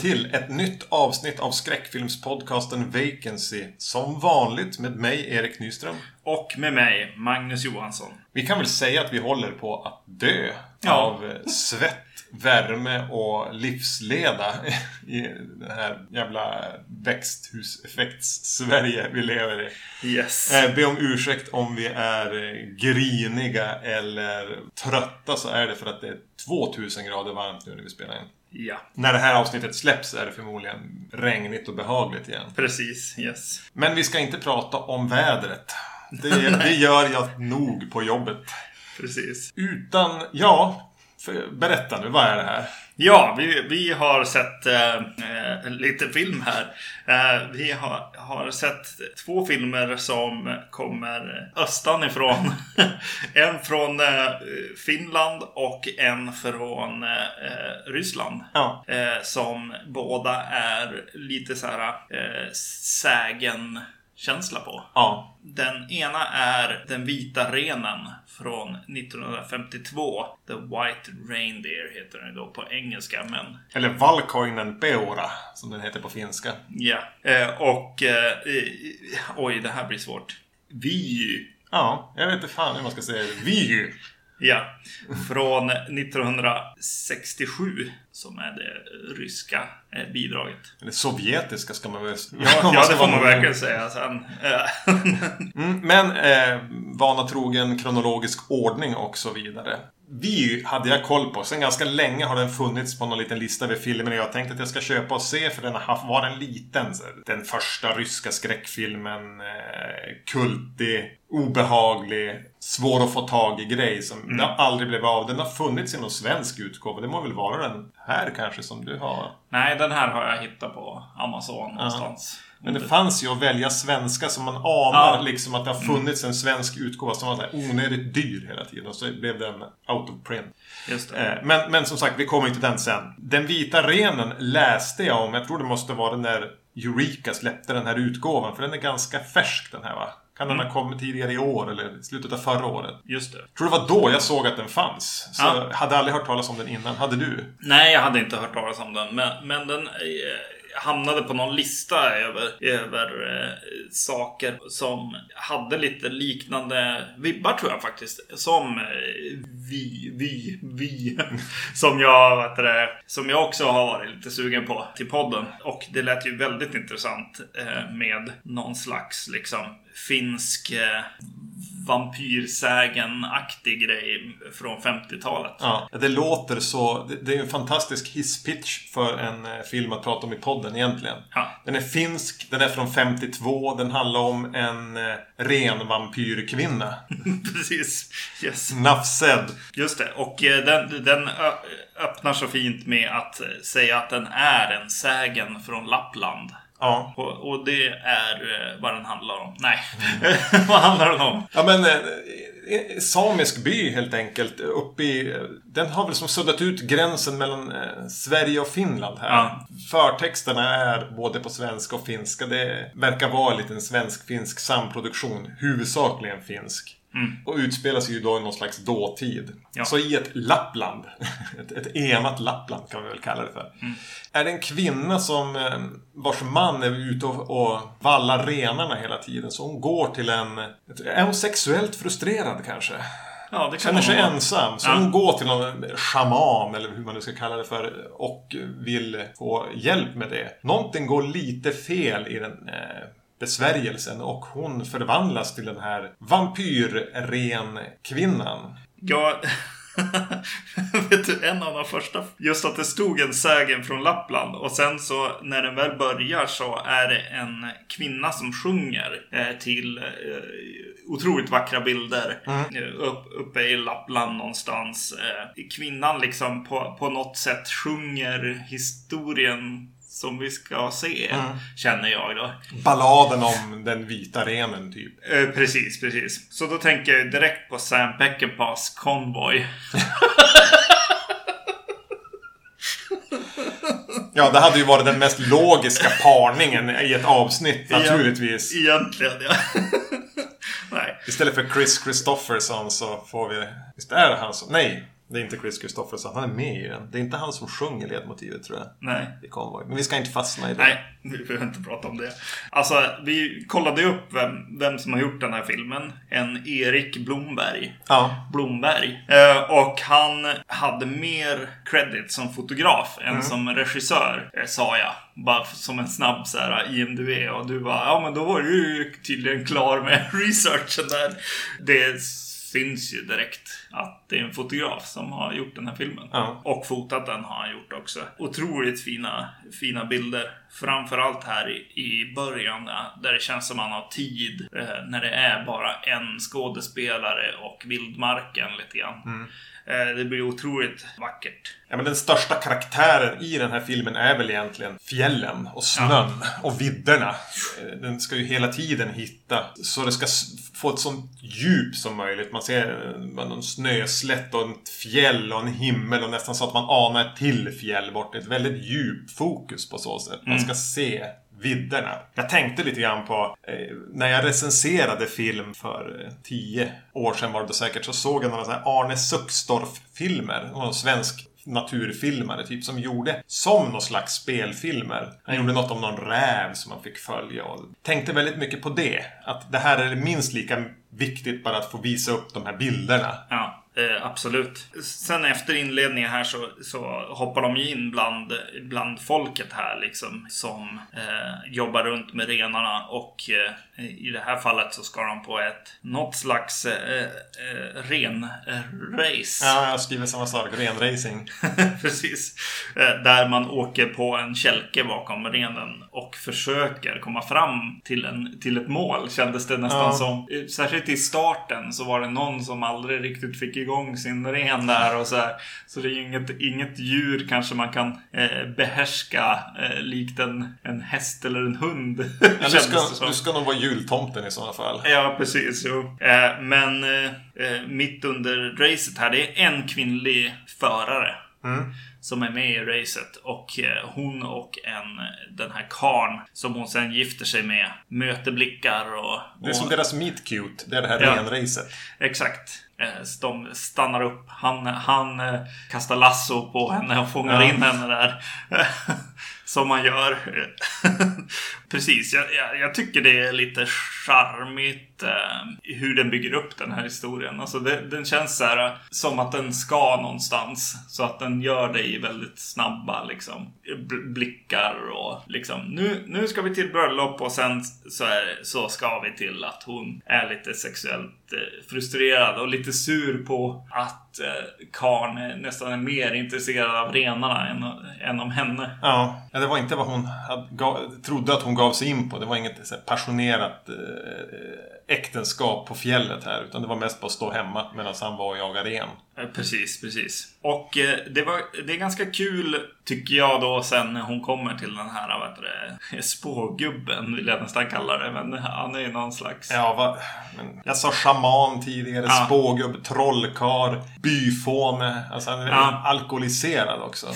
Till ett nytt avsnitt av skräckfilmspodcasten Vacancy. Som vanligt med mig, Erik Nyström. Och med mig, Magnus Johansson. Vi kan väl säga att vi håller på att dö Ja. av svett, värme och livsleda i den här jävla växthuseffekts-Sverige vi lever i. Yes. Eh, be om ursäkt om vi är griniga eller trötta så är det för att det är 2000 grader varmt nu när vi spelar in. Ja, När det här avsnittet släpps är det förmodligen regnigt och behagligt igen. precis. Yes. Men vi ska inte prata om vädret. Det, det gör jag nog på jobbet. Precis. Utan, ja, för, berätta nu, vad är det här? Ja, vi, vi har sett eh, eh, lite film här. Eh, vi har, har sett två filmer som kommer östan ifrån. en från eh, Finland och en från eh, Ryssland. Ja, Eh, som båda är lite så här eh, sägen-känsla på. ja, Den ena är Den vita renen från 1952. The White Reindeer heter den då på engelska, men eller Valkoinen Peura, som den heter på finska. ja. Eh, och... Eh, oj, det här blir svårt. Vy. Ja, jag vet inte fan hur man ska säga det. Vy. Ja. Från 1967, som är det ryska eh, bidraget. Eller sovjetiska ska man väl Ja, om ja ska det får man verkligen säga sen. Eh, Mm, men eh, vana trogen kronologisk ordning och så vidare. Vi hade jag koll på. Sen ganska länge har den funnits på någon liten lista över filmer jag tänkte att jag ska köpa och se för den har haft, var en liten. Den första ryska skräckfilmen. Eh, kultig, obehaglig, svår att få tag i grej som har aldrig blivit av. Den har funnits i någon svensk utgåva. Det må väl vara den här kanske som du har. Nej, den här har jag hittat på Amazon någonstans. Men det fanns ju att välja svenska som man anar Ja. liksom att det har funnits en svensk utgåva som var så här onödigt dyr hela tiden. Och så blev den out of print. Eh, Men, men som sagt, vi kommer till den sen. Den vita renen läste jag om. Jag tror det måste vara när Eureka släppte den här utgåvan. För den är ganska färsk den här va? Kan den ha kommit tidigare i år eller slutet av förra året? Just det. Tror det var då jag såg att den fanns. Så Ja. jag hade aldrig hört talas om den innan. Hade du? Nej, jag hade inte hört talas om den. Men, men den eh, hamnade på någon lista över, över eh, saker som hade lite liknande vibbar tror jag faktiskt. Som eh, vi, vi, vi. Som jag, vet det, som jag också har varit lite sugen på till podden. Och det lät ju väldigt intressant eh, med någon slags liksom finsk eh, vampyrsägen-aktig grej från 50-talet. Ja, det låter så. det- är en fantastisk hisspitch för en eh, film att prata om i podden egentligen. Ja. Den är finsk, den är från 52, den handlar om en eh, ren vampyrkvinna. Precis. Yes. Nafsed. Just det. Och eh, den, den öppnar så fint med att säga att den är en sägen från Lappland. Ja. Och, och det är eh, vad den handlar om. Nej, vad handlar den om? Ja men, eh, eh, samisk by helt enkelt. Uppe i, den har väl som suddat ut gränsen mellan Sverige och Finland här. Ja. Förtexterna är både på svenska och finska. Det verkar vara en liten svensk-finsk samproduktion. Huvudsakligen finsk. Och utspelar sig ju då i någon slags dåtid. Ja. Så i ett Lappland, ett, ett enat Lappland kan vi väl kalla det för. Är det en kvinna som, eh, vars man är ute och, och vallar renarna hela tiden. Så hon går till en... Är hon sexuellt frustrerad kanske? Ja, det kan Känner sig vara. ensam. Så Ja. hon går till någon shaman, eller hur man nu ska kalla det för, och vill få hjälp med det. Någonting går lite fel i den eh, besvärjelsen och hon förvandlas till den här vampyrren-kvinnan. Jag... Vet du, en av de första... Just att det stod en sägen från Lappland. Och sen så när den väl börjar så är det en kvinna som sjunger eh, till eh, otroligt vackra bilder. Eh, upp, uppe i Lappland någonstans. Eh, kvinnan liksom på, på något sätt sjunger historien som vi ska se. Känner jag då. Balladen om den vita renen, typ. Eh, precis, precis. Så då tänker jag direkt på Sam Peckinpahs Convoy. Ja, det hade ju varit den mest logiska parningen i ett avsnitt, naturligtvis. Egentligen, ja. Nej. Istället för Chris Christopherson så får vi... Visst är det han som... Nej! Det är inte Chris Kristofferson. Han är med i den. Det är inte han som sjunger ledmotivet tror jag. Nej. I Convoy. Men vi ska inte fastna i det. Nej, vi behöver inte prata om det. Alltså, vi kollade upp vem, vem som har gjort den här filmen. En Erik Blomberg. Ja. Blomberg. Eh, och han hade mer credit som fotograf än som regissör, eh, sa jag. Bara som en snabb så här, IMDB. Och du bara, ja men då var du ju tydligen klar med researchen där. Det syns ju direkt att det är en fotograf som har gjort den här filmen. Ja. Och fotat den har han gjort också. Otroligt fina, fina bilder. Framförallt här i, i början där- det känns som man har tid. Eh, när det är bara en skådespelare och vildmarken lite grann. Eh, det blir otroligt vackert. Ja, men den största karaktären i den här filmen är väl egentligen fjällen och snön och vidderna. Eh, Den ska ju hela tiden hitta så det ska få ett sånt djup som möjligt. Man ser eh, någon snöslätt och ett fjäll och en himmel och nästan så att man anar ett till fjäll bort. Ett väldigt djup fokus på så sätt. Man ska se vidderna. Jag tänkte lite grann på eh, när jag recenserade film för eh, tio år sedan var det säkert så såg jag några sådana här Arne Suckstorff-filmer. Någon svensk naturfilmare typ som gjorde som någon slags spelfilmer. Han gjorde något om någon räv som man fick följa och tänkte väldigt mycket på det. Att det här är minst lika viktigt bara att få visa upp de här bilderna. Ja, eh, absolut. Sen efter inledningen här så, så hoppar de ju in bland, bland folket här liksom. Som eh, jobbar runt med renarna och eh, i det här fallet så ska de på ett något slags eh, eh, renrace. Ja, jag skriver samma sak. Renracing. Precis. Eh, Där man åker på en kälke bakom renen och försöker komma fram till, en, till ett mål kändes det nästan Ja. som. Eh, Särskilt i starten så var det någon som aldrig riktigt fick igång sin ren där och så här. Så det är ju inget, inget djur kanske man kan eh, behärska eh, likt en, en häst eller en hund. Ja, du, ska, du ska nog vara jultomten i sådana fall. Ja, precis. Jo. Eh, men eh, eh, mitt under racet här, det är en kvinnlig förare. Som är med i racet. Och eh, hon och en, den här karn som hon sen gifter sig med möter blickar och... Det är som och deras meet cute. Det är det här Ja. renracet. Exakt. Eh, så De stannar upp. Han, han eh, kastar lasso på henne och fångar Ja. in henne där. Som man gör. Precis, jag, jag, jag tycker det är lite charmigt eh, hur den bygger upp den här historien. Alltså det, den känns så här, eh, som att den ska någonstans. Så att den gör det i väldigt snabba liksom, blickar och liksom nu, nu ska vi till bröllop och sen så, är, så ska vi till att hon är lite sexuellt frustrerad och lite sur på att eh, Karn karln är- nästan är mer intresserad av renarna än, än om henne. Ja, ja, det var inte vad hon hade, gav, trodde att hon gav sig in på. Det var inget så här, passionerat eh, äktenskap på fjället här. Utan det var mest bara att stå hemma medan han var och jagade ren. Eh, Precis, precis. Och eh, det, var, det är ganska kul, tycker jag då, sen när hon kommer till den här, vad heter det, spågubben vill jag nästan kalla det. Men han är ju någon slags... Ja, va, men jag sa shaman tidigare, Ja. spågubb, trollkar, byfåne. Alltså han är Ja. alkoholiserad också.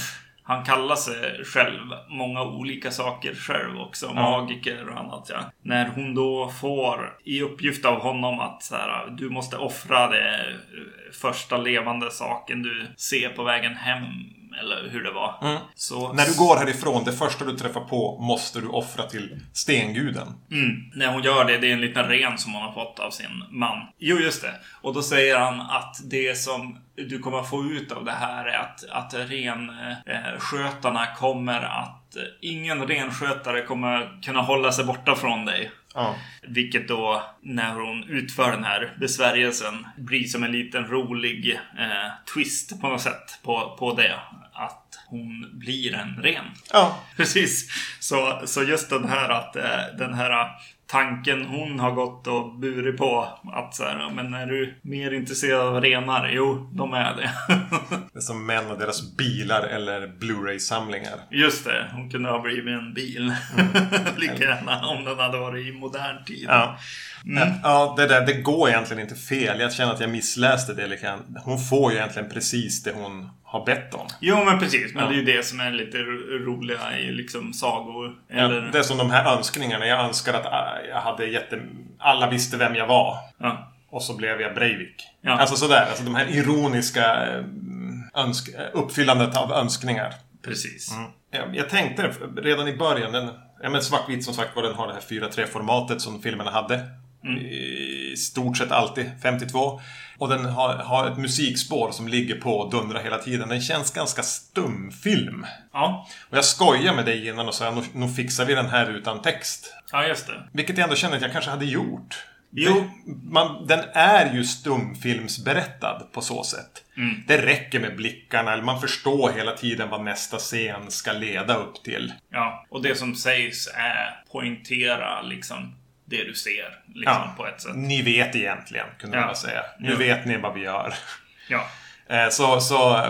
Han kallar sig själv många olika saker själv också. Magiker och annat ja. När hon då får i uppgift av honom att så här, du måste offra det första levande saken du ser på vägen hem. Eller hur det var. Så, När du går härifrån, det första du träffar på måste du offra till stenguden. Mm, när hon gör det, det är en liten ren som hon har fått av sin man. Jo, just det. Och då säger han att det som du kommer få ut av det här är att, att renskötarna kommer att... Ingen renskötare kommer kunna hålla sig borta från dig. Ja. Vilket då, när hon utför den här besvärjelsen, blir som en liten rolig eh, twist på något sätt på, på det. Hon blir en ren. Ja. Precis. Så, så just den här att eh, den här tanken hon har gått och burit på. Att så här, men är du mer intresserad av renar? Jo, de är det. Som män och deras bilar eller Blu-ray-samlingar. Just det, hon kunde ha blivit en bil. Lika gärna om den hade varit i modern tid. Ja. Ja, det där, det går egentligen inte fel. Jag känner att jag missläste det lite. Hon får ju egentligen precis det hon har bett om. Jo, men precis. Men Ja. det är ju det som är lite ro- roliga i liksom sagor. Ja, Eller... det är som de här önskningarna. Jag önskar att äh, jag hade jätte... Alla visste vem jag var. Ja. Och så blev jag Breivik. Ja. Alltså sådär. Alltså de här ironiska... önsk uppfyllandet av önskningar. Precis. Mm. Jag, tänkte redan i början, den, ja men svartvit som sagt var, den har det här 4.3 formatet som filmerna hade. Mm. I stort sett alltid, 52. Och den har, har ett musikspår som ligger på och dundrar hela tiden. Den känns ganska stumfilm. Ja. Och jag skojar med dig innan och sa nog fixar vi den här utan text. ja, just det. Vilket jag ändå känner att jag kanske hade gjort. Jo. Man, den är ju stumfilmsberättad på så sätt. Mm. Det räcker med blickarna, eller man förstår hela tiden vad nästa scen ska leda upp till. Ja, och det som sägs är poängtera liksom det du ser. Liksom Ja. på ett sätt. Ni vet egentligen, kunde Ja. man säga. Nu Ja. vet ni vad vi gör. Ja. Eh, Så, så,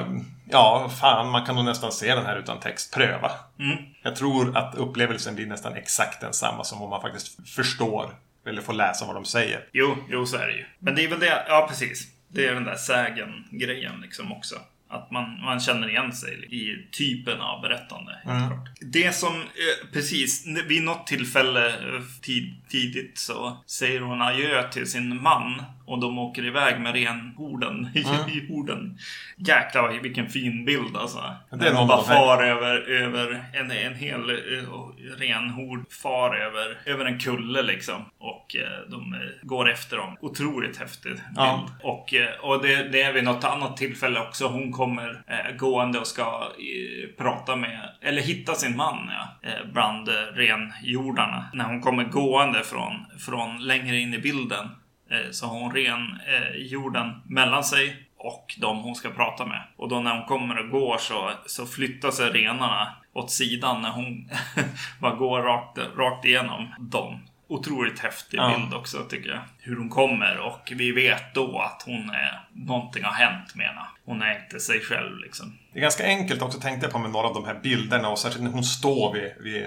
ja, fan, man kan nog nästan se den här utan text. Pröva. Mm. Jag tror att upplevelsen blir nästan exakt densamma som om man faktiskt förstår eller får läsa vad de säger. Jo, jo, så är det ju. Men det är väl det, ja precis. Det är den där sägen-grejen liksom också. Att man, man känner igen sig i typen av berättande. Klart. Det som, eh, precis, vid något tillfälle eh, tid, tidigt så säger hon adjö till sin man. Och de åker iväg med renhorden i, i horden. Jäklar vilken fin bild alltså. Det är de bara här- far över, över en, en hel eh, renhord far över, över en kulle liksom. Och eh, de eh, går efter dem. Otroligt häftig bild. Ja. Och, och det, det är vid något annat tillfälle också. Hon kommer gående och ska prata med, eller hitta sin man ja, bland renjordarna. När hon kommer gående från, från längre in i bilden så har hon ren eh, jorden mellan sig och de hon ska prata med. Och då när hon kommer och går så, så flyttar sig renarna åt sidan när hon bara går rakt, rakt igenom dem. Otroligt häftig Ja. bild också tycker jag. Hur hon kommer och vi vet då att hon är... Någonting har hänt med henne. Hon är inte sig själv liksom. Det är ganska enkelt också, tänkte jag på med några av de här bilderna och särskilt när hon står vid, vid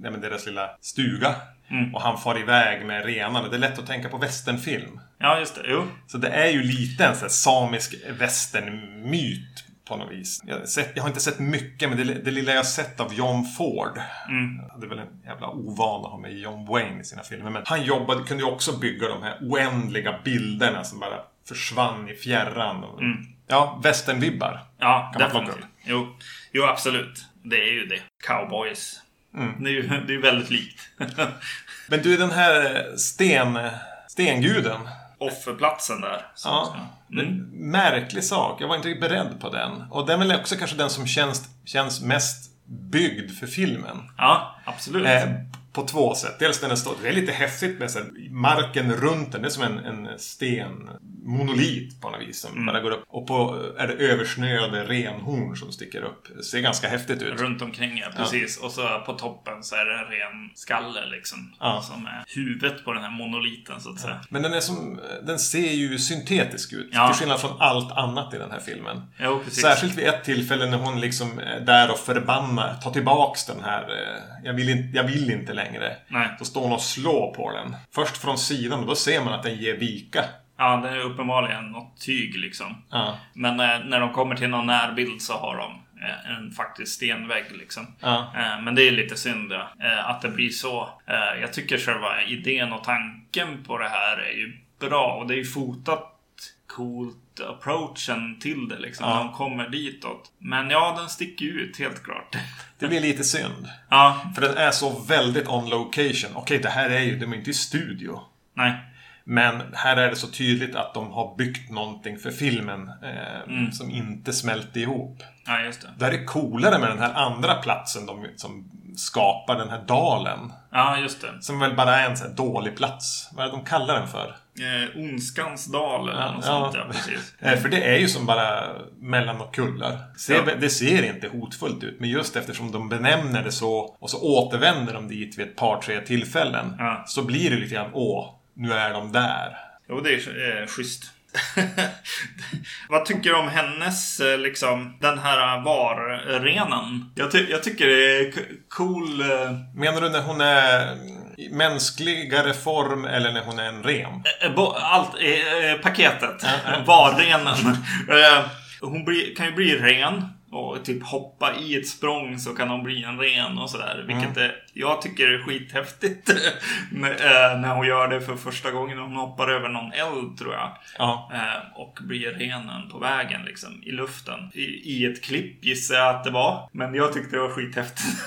nej, men deras lilla stuga. Mm. Och han far iväg med renarna. Det är lätt att tänka på westernfilm. Ja, just det. Jo. Så det är ju lite en sån samisk westernmyt på något vis. Jag, har sett, jag har inte sett mycket, men det, det lilla jag sett av John Ford. Mm. Jag hade väl en jävla ovan att ha med John Wayne i sina filmer. Men han jobbade, kunde ju också bygga de här oändliga bilderna som bara försvann i fjärran. Och, Mm. Ja, westernvibbar. Ja, Kan man plocka definitivt. Jo. jo, absolut. Det är ju det. Cowboys. Mm. Det är ju det är väldigt likt. Men du, den här sten, stenguden. Offerplatsen där. Ja, Mm. märklig sak. Jag var inte beredd på den. Och den är väl också kanske den som känns, känns mest byggd för filmen. Ja, absolut. Eh, på två sätt. Dels den är stor. Det är lite häftigt med så här, marken runt den. Det är som en, en stenmonolit på något vis. Som Mm. bara går upp. Och på är det översnöade renhorn som sticker upp. Det ser ganska häftigt ut. Runt omkring ja, precis. Och så på toppen så är det en ren skalle liksom. Ja. Som är huvudet på den här monoliten så att säga. Men den är som, den ser ju syntetisk ut. Ja. Till skillnad från allt annat i den här filmen. Jo, precis. Särskilt vid ett tillfälle när hon liksom är där och förbannar, tar tillbaks den här, eh, jag vill, inte, jag vill inte längre. Nej. Då står hon och slår på den. Först från sidan och då ser man att den ger vika. Ja, det är uppenbarligen något tyg liksom. Ja. Men eh, när de kommer till någon närbild så har de eh, en faktisk stenvägg liksom. Ja. Eh, men det är lite synd ja, att det blir så. Jag tycker själva idén och tanken på det här är ju bra och det är ju fotat coolt approachen till det liksom. Ja. När de kommer ditåt. Men ja, den sticker ut helt klart. Det blir lite synd. ja, För den är så väldigt on location. Okej, det här är ju, de är inte i studio. nej. Men här är det så tydligt att de har byggt någonting för filmen eh, Mm. som inte smälter ihop. Ja, just det. Där är coolare med den här andra platsen de, som skapar den här dalen. Ja, just det. Som väl bara är en sån här dålig plats. Vad är det de kallar den för? Eh, Ondskans dal eller Ja, något ja. sånt, ja precis. För det är ju som bara mellan och kullar. Ja. Det ser inte hotfullt ut, men just eftersom de benämner det så och så återvänder de dit vid ett par, tre tillfällen. Ja. Så blir det lite grann, åh, nu är de där. Jo, det är eh, schysst. Vad tycker du om hennes, eh, liksom, den här var-renen? Jag, ty- jag tycker det är cool... Eh, Menar du när hon är mänskligare form eller när hon är en ren? allt, eh, eh, paketet. Var-renen. Hon blir, kan ju bli ren. och typ hoppa i ett språng så kan hon bli en ren och sådär. Vilket är, jag tycker är skithäftigt. när, eh, när hon gör det för första gången. Hon hoppar över någon eld tror jag. Ja. Eh, och blir renen på vägen liksom i luften. I, I ett klipp gissar jag att det var. Men jag tyckte det var skithäftigt.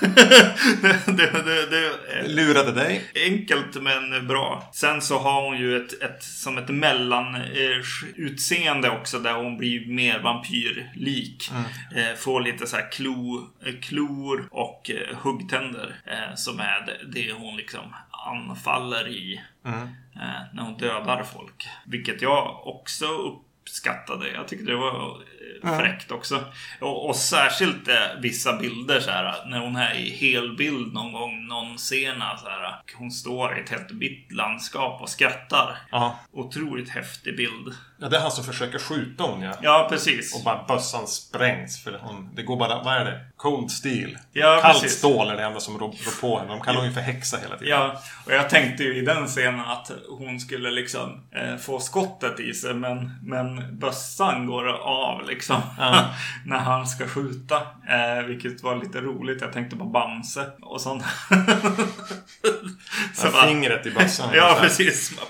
det, det, det, det, Lurade dig. Enkelt men bra. Sen så har hon ju ett, ett som ett mellan eh, också där hon blir mer vampyrlik. Eh, får lite så här klo, klor och huggtänder som är det hon liksom anfaller i eh, när hon dödar folk. Vilket jag också uppskattade. Jag tyckte det var eh, fräckt också. Och, och särskilt eh, vissa bilder så här när hon är i helbild någon gång, någon scena så här. Hon står i ett helt vitt landskap och skrattar. Ja. Otroligt häftig bild. ja, det är han som försöker skjuta hon ja. Ja, precis. Och bara bössan sprängs för hon, det går bara, vad är det? Cold steel. Ja, Kallt precis. stål är det enda som rår, rår på henne. De kallar hon ju för häxa hela tiden. Ja, och jag tänkte ju i den scenen att hon skulle liksom eh, få skottet i sig men, men bössan går av liksom Ja. när han ska skjuta. Eh, vilket var lite roligt. Jag tänkte på Bamse och sånt. Så Ja, fingret i bössan. Ja, precis.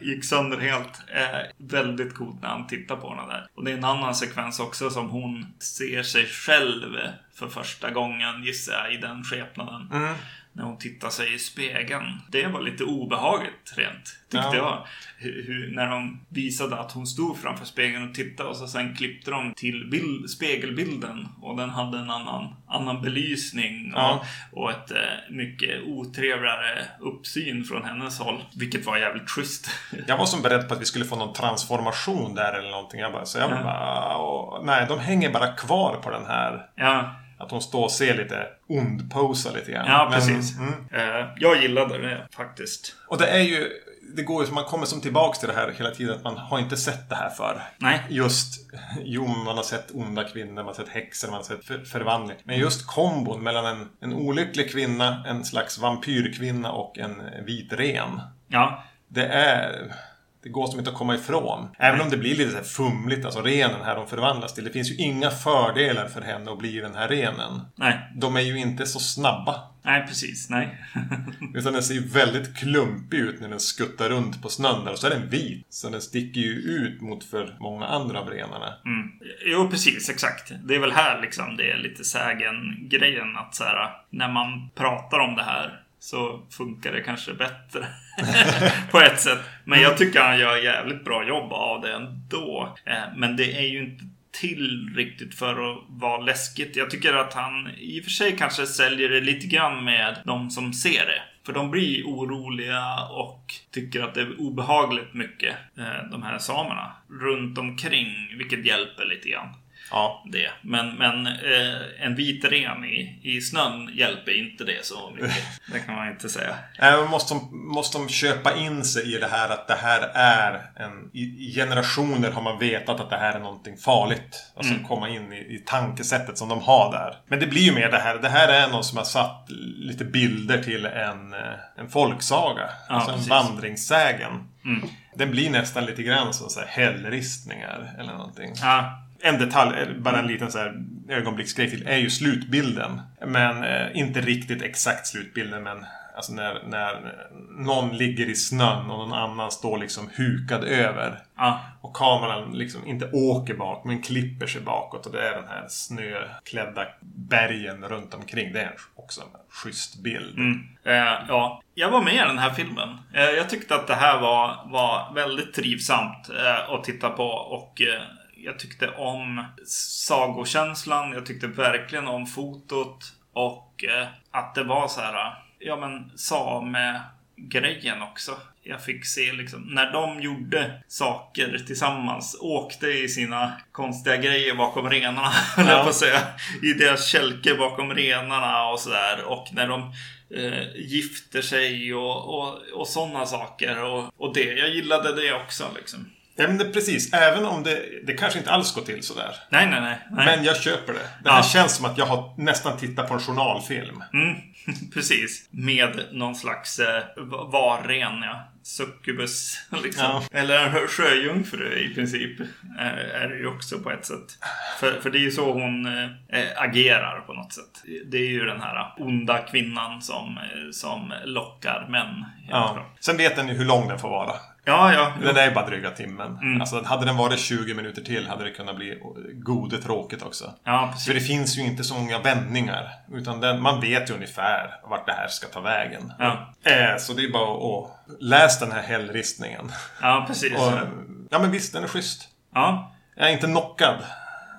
Gick sönder helt. Eh, väldigt coolt när han tittar på henne där. Och det är en annan sekvens också som hon ser sig själv för första gången gissar jag i den skepnaden. Mm. När hon tittar sig i spegeln. Det var lite obehagligt rent, tyckte Ja. jag. Hur, hur, när de visade att hon stod framför spegeln och tittade och så sen klippte de till bild, spegelbilden. Och den hade en annan, annan belysning och, Ja. och ett eh, mycket otrevligare uppsyn från hennes håll. Vilket var jävligt schysst. Jag var som beredd på att vi skulle få någon transformation där eller någonting. Jag bara, så jag Ja. bara, åh, nej, de hänger bara kvar på den här. ja, Att hon står och ser lite ond-posar lite grann. ja Men, precis. mm. Eh, jag gillade det faktiskt. Och det är ju, det går ju, man kommer som tillbaks till det här hela tiden att man har inte sett det här för. Nej. Just, jo man har sett onda kvinnor, man har sett häxor, man har sett för, förvandling. Men just kombon mellan en, en olycklig kvinna, en slags vampyrkvinna och en vit ren. Ja, Det är... Det går som inte att komma ifrån. Även om det blir lite så här fumligt, alltså renen här de förvandlas till. Det finns ju inga fördelar för henne att bli den här renen. nej. De är ju inte så snabba. Nej, precis. Nej. Utan den ser ju väldigt klumpig ut när den skuttar runt på snön där. Och så är den vit. Så den sticker ju ut mot för många andra av renarna. Mm. Jo, precis. Exakt. Det är väl här liksom det är lite sägen-grejen att så här, när man pratar om det här så funkar det kanske bättre på ett sätt. Men jag tycker han gör jävligt bra jobb av det ändå. Eh, men det är ju inte till riktigt för att vara läskigt. Jag tycker att han i och för sig kanske säljer det lite grann med de som ser det. För de blir oroliga och tycker att det är obehagligt mycket, eh, de här samerna, runt omkring, vilket hjälper lite grann Ja. det. Men, men eh, en vit ren i, i snön hjälper inte det så mycket. Det kan man inte säga. Även måste de, måste de köpa in sig i det här att det här är en... I, generationer har man vetat att det här är någonting farligt. Alltså komma in i, i tankesättet som de har där. Men det blir ju mer det här. Det här är någon som har satt lite bilder till en, eh, en folksaga. alltså en precis. vandringssägen. Mm. Den blir nästan lite grann som så här hällristningar eller någonting. Ja, En detalj, eh, bara en liten så här ögonblicksgrej till, är ju slutbilden. Men eh, inte riktigt exakt slutbilden, men alltså när, när någon ligger i snön och någon annan står liksom hukad över. ja, Och kameran liksom inte åker bak, men klipper sig bakåt. Och det är den här snöklädda bergen runt omkring. Det är också en schysst bild. mm. eh, ja. Jag var med i den här filmen. Eh, jag tyckte att det här var, var väldigt trivsamt eh, att titta på och eh, jag tyckte om sagokänslan. Jag tyckte verkligen om fotot och eh, att det var så här, ja men same-grejen också. Jag fick se liksom när de gjorde saker tillsammans, åkte i sina konstiga grejer bakom renarna, jag på säga. I deras kälke bakom renarna och sådär. Och när de eh, gifter sig och, och, och sådana saker. Och, och det, jag gillade det också liksom. Ja, men det, precis. Även om det, det kanske inte alls går till sådär. Nej, nej, nej. nej. Men jag köper det. Det här Ja. känns som att jag har nästan tittat på en journalfilm. Mm, precis. Med någon slags eh, va- varren, ja. succubus. Liksom. Ja. Eller en sjöjungfru i princip. Är, är det ju också på ett sätt. För, för det är ju så hon eh, agerar på något sätt. Det är ju den här onda kvinnan som, eh, som lockar män. Ja. Sen vet den ju hur lång den får vara. Ja. ja. Den är ju bara dryga timmen. Mm. Alltså, hade den varit 20 minuter till hade det kunnat bli gode tråkigt också. Ja, precis. För det finns ju inte så många vändningar. Utan den, man vet ju ungefär vart det här ska ta vägen. Ja. Eh, så det är bara att läsa den här hällristningen. Ja, precis. Och, ja men visst, den är schysst. Ja. Jag är inte knockad.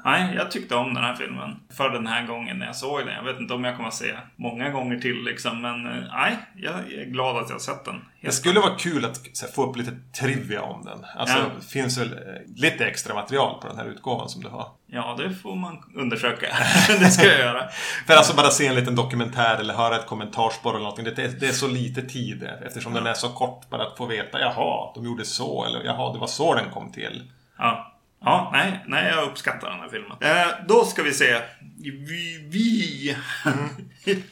Nej, jag tyckte om den här filmen. För den här gången när jag såg den. Jag vet inte om jag kommer att se många gånger till liksom. Men eh, nej, jag är glad att jag har sett den. Det skulle vara kul att här, få upp lite trivia om den. Alltså, Ja. det finns väl eh, lite extra material på den här utgåvan som du har. Ja, det får man undersöka. det ska jag göra. För alltså bara se en liten dokumentär eller höra ett kommentarspår eller någonting. Det är, det är så lite tid eftersom den är så kort. Bara att få veta, jaha, de gjorde så. Eller jaha, det var så den kom till. Ja. Ja, nej, nej, jag uppskattar den här filmen. Eh, då ska vi se. Vi, vi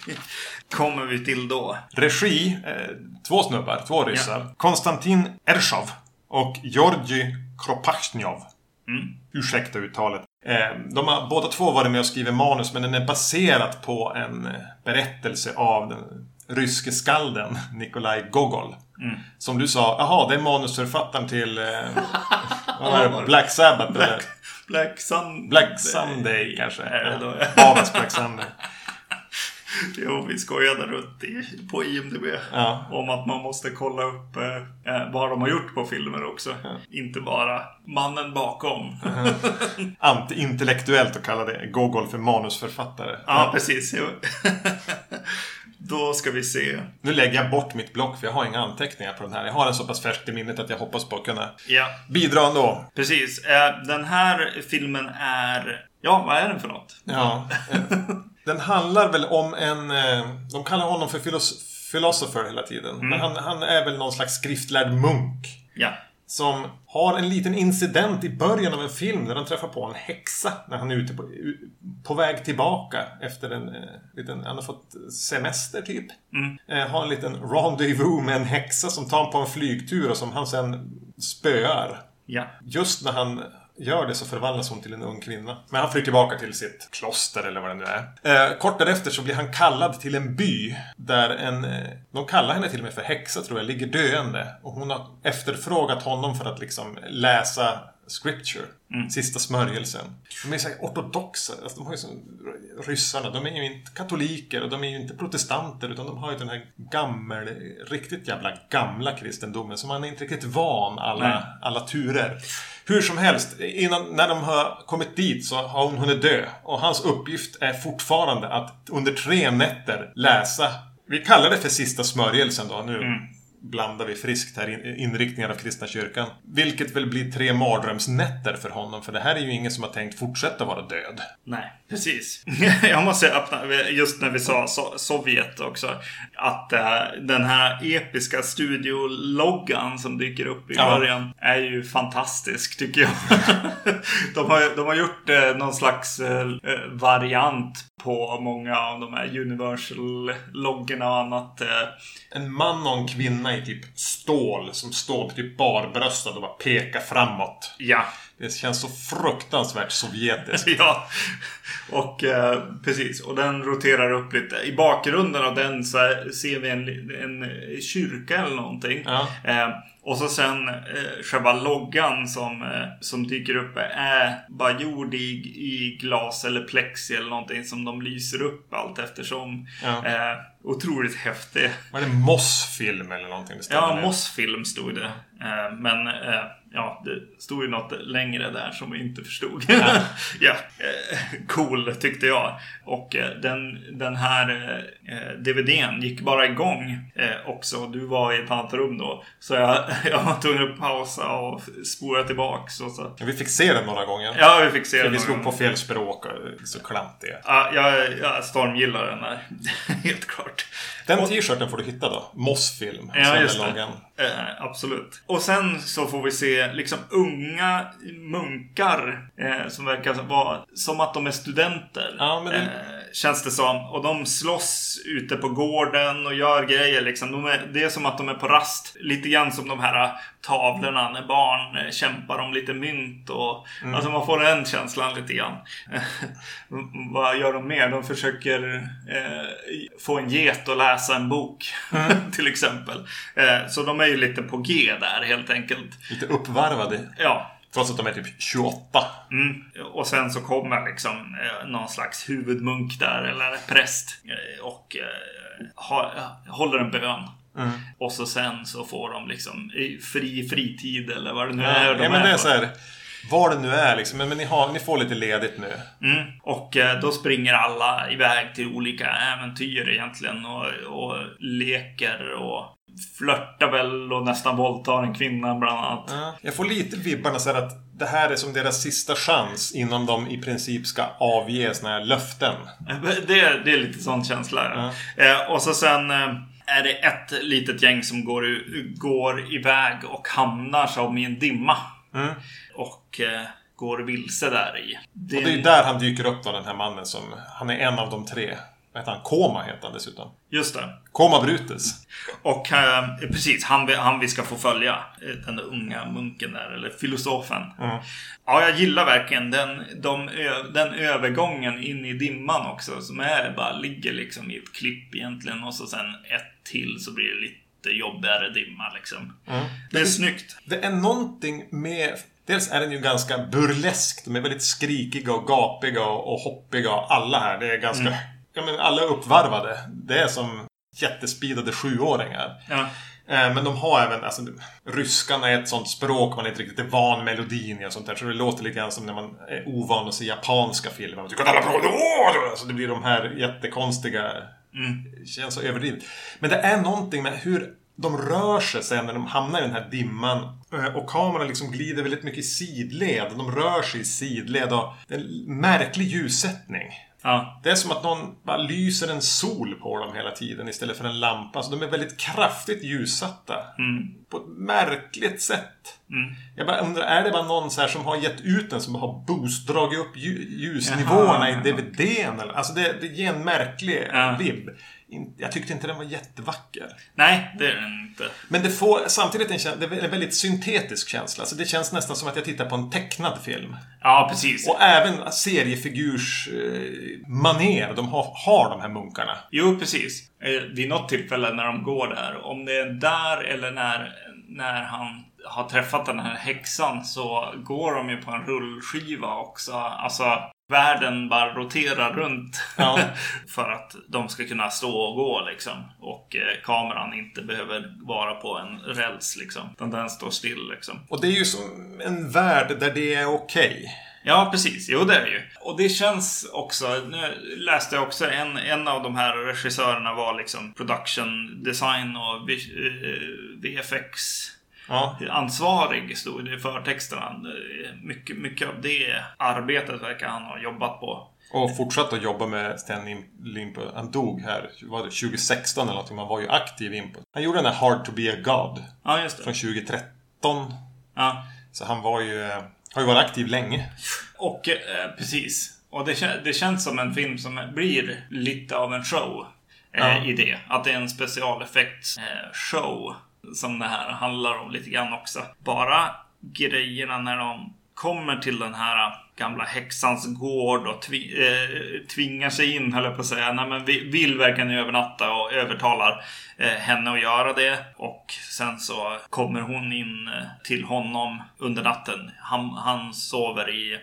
kommer vi till då. Regi, eh, två snubbar, två ryssar. Konstantin Ershov och Georgi Kropachnjov. Mm. Ursäkta uttalet. Eh, de har båda två varit med och skrivit manus men den är baserad på en eh, berättelse av den ryske skalden Nikolaj Gogol. Mm. Som du sa, jaha, det är manusförfattaren till det? Black Sabbath eller Black, Black Sun... Black Sunday kanske. Havens Black Sunday. Jo, vi skojade runt i, på IMDB. Ja. Om att man måste kolla upp eh, eh, vad de har gjort på filmer också. Inte bara mannen bakom. Anti-intellektuellt att kalla det Gogol för manusförfattare. Ja, precis. Då ska vi se. Nu lägger jag bort mitt block för jag har inga anteckningar på den här. Jag har den så pass färskt i minnet att jag hoppas på att kunna Ja, bidra ändå. precis. Eh, Den här filmen är... Ja, vad är den för något? Ja. eh, Den handlar väl om en... eh, De kallar honom för filos- philosopher hela tiden. Men han, han är väl någon slags skriftlärd munk. Ja. Som har en liten incident i början av en film där han träffar på en häxa när han är ute på, på väg tillbaka efter en eh, liten... Han har fått semester typ. Mm. Eh, har en liten rendezvous med en häxa som tar honom på en flygtur och som han sen spöar. Ja. Just när han gör det så förvandlas hon till en ung kvinna. Men han flyr tillbaka till sitt kloster eller vad det nu är. Eh, kort därefter så blir han kallad till en by där en... Eh, de kallar henne till och med för häxa tror jag, ligger döende. Och hon har efterfrågat honom för att liksom läsa scripture. Sista smörjelsen. De är så här ortodoxa. Alltså, de har ju så, ryssarna, de är ju inte katoliker och de är ju inte protestanter utan de har ju den här gammel, riktigt jävla gamla kristendomen som man är inte riktigt van alla, Nej. alla turer. Hur som helst, innan, när de har kommit dit så har hon hunnit dö. Och hans uppgift är fortfarande att under tre nätter läsa, vi kallar det för sista smörjelsen då nu. Blandar vi friskt här in, inriktningar av kristna kyrkan. Vilket väl blir tre mardrömsnätter för honom. För det här är ju ingen som har tänkt fortsätta vara död. Nej, precis. Jag måste öppna, just när vi sa so Sovjet också. Att eh, den här episka studiologgan som dyker upp i Ja. början är ju fantastisk tycker jag. de, har, de har gjort eh, någon slags eh, variant på många av de här Universal-loggorna och annat. En man och en kvinna i typ stål som står typ barbröstad och bara pekar framåt. ja, Det känns så fruktansvärt sovjetiskt. Ja, och eh, precis. Och den roterar upp lite. I bakgrunden av den så ser vi en, en kyrka eller någonting. Ja. Eh, och så sen eh, själva loggan som, eh, som dyker upp är bara gjord i, i glas eller plexi eller någonting som de lyser upp allt eftersom. Ja. Eh, otroligt häftig. Var det Moss-film eller någonting? Det Ja? Mossfilm stod det. Eh, men eh, ja, det stod ju något längre där som vi inte förstod. Ja, eh, cool tyckte jag. Och eh, den, den här eh, DVDn gick bara igång eh, också. Du var i ett annat rum då. Så jag, jag var tvungen att pausa och spola tillbaks. Och så. Ja, vi fick se den några gånger. Ja, vi fick se För den vi slog på fel språk och så klantiga. Ja, jag, jag stormgillar den där. Helt klart. Den t-shirten får du hitta då. Moss-film. Ja, just det. Eh, absolut. Och sen så får vi se liksom unga munkar eh, som verkar vara som att de är studenter. Ja, men det- eh, känns det som. Och de slåss ute på gården och gör grejer liksom. De är, det är som att de är på rast. Lite grann som de här tavlorna när barn eh, kämpar om lite mynt. Och, mm. Alltså man får den känslan lite grann. Vad gör de mer? De försöker eh, få en get att läsa en bok. Mm. till exempel. Eh, så de är ju lite på G där helt enkelt. Lite uppvarvade. Ja. Trots att de är typ 28. Mm. Och sen så kommer liksom eh, någon slags huvudmunk där, eller präst. Eh, och eh, ha, håller en bön. Mm. Och så sen så får de liksom fri fritid eller vad det nu ja, är. De ja, men det är så här, vad det nu är liksom. Men, men ni, har, ni får lite ledigt nu. Mm. Och eh, då springer alla iväg till olika äventyr egentligen. Och, och leker och flörtar väl och nästan våldtar en kvinna bland annat. Ja, jag får lite vibbarna så att det här är som deras sista chans innan de i princip ska avge såna här löften. Det, är, det är lite sån känsla. Ja. Eh, och så sen eh, är det ett litet gäng som går, går iväg och hamnar som i en dimma. Mm. Och eh, går vilse där i. Det... Och det är där han dyker upp då, den här mannen som... Han är en av de tre. Vad heter han? Koma heter han dessutom. Just det. Koma Brutus. Och eh, precis, han, han vi ska få följa. Eh, den unga munken där, eller filosofen. Mm. Ja, jag gillar verkligen den, de, den övergången in i dimman också. Som är, bara ligger liksom i ett klipp egentligen. Och så sen ett till så blir det lite jobbigare dimma liksom. Mm. Det är snyggt. Det är någonting med Dels är den ju ganska burlesk. De är väldigt skrikiga och gapiga och, och hoppiga. Alla här. Det är ganska mm ja, men alla är uppvarvade. Det är som jättespeedade sjuåringar. Ja. Eh, men de har även, alltså ryskan är ett sånt språk man inte riktigt är van melodin i och sånt där. Så det låter lite grann som när man är ovan att se japanska filmer. Man tycker alltså det blir de här jättekonstiga... Mm. Känns så överdrivet. Men det är någonting med hur de rör sig sen när de hamnar i den här dimman. Eh, och kameran liksom glider väldigt mycket i sidled. De rör sig i sidled och det är en märklig ljussättning. Ja. Det är som att någon bara lyser en sol på dem hela tiden istället för en lampa. Så de är väldigt kraftigt ljussatta. Mm. På ett märkligt sätt. Mm. Jag bara undrar, är det bara någon så som har gett ut den som har boost, dragit upp ljusnivåerna Jaha. i DVDn? Eller? Alltså det, det ger en märklig ja. vibb jag tyckte inte den var jättevacker. Nej, det är den inte. Men det får samtidigt en, det är en väldigt syntetisk känsla. Så det känns nästan som att jag tittar på en tecknad film. Ja, precis. Och även seriefigurs eh, maner de har, har de här munkarna. Jo, precis. Eh, vid något tillfälle när de går där. Om det är där eller när, när han har träffat den här häxan så går de ju på en rullskiva också. Alltså världen bara roterar runt. Ja. för att de ska kunna stå och gå liksom. Och eh, kameran inte behöver vara på en räls liksom. Utan den står still liksom. Och det är ju som en värld där det är okej. Okay. Ja, precis. Jo, det är det ju. Och det känns också... Nu läste jag också en, en av de här regissörerna var liksom production design och VFX ja. ansvarig stod det i förtexterna. Mycket, mycket av det arbetet verkar han ha jobbat på. Och fortsatt att jobba med Stan Limpo. Han dog här, var det 2016 eller någonting. Man var ju aktiv in på. Han gjorde den här Hard to be a God. Ja, just det. Från 2013. Ja. Så han var ju, har ju varit aktiv länge. Och eh, precis. Och det, det känns som en film som blir lite av en show. Eh, ja. I det. Att det är en specialeffekt eh, som det här handlar om lite grann också. Bara grejerna när de kommer till den här gamla häxans gård och tvi eh, tvingar sig in, höll jag på att säga. Nej, men vill verkligen övernatta och övertalar eh, henne att göra det. Och sen så kommer hon in eh, till honom under natten. Han, han sover i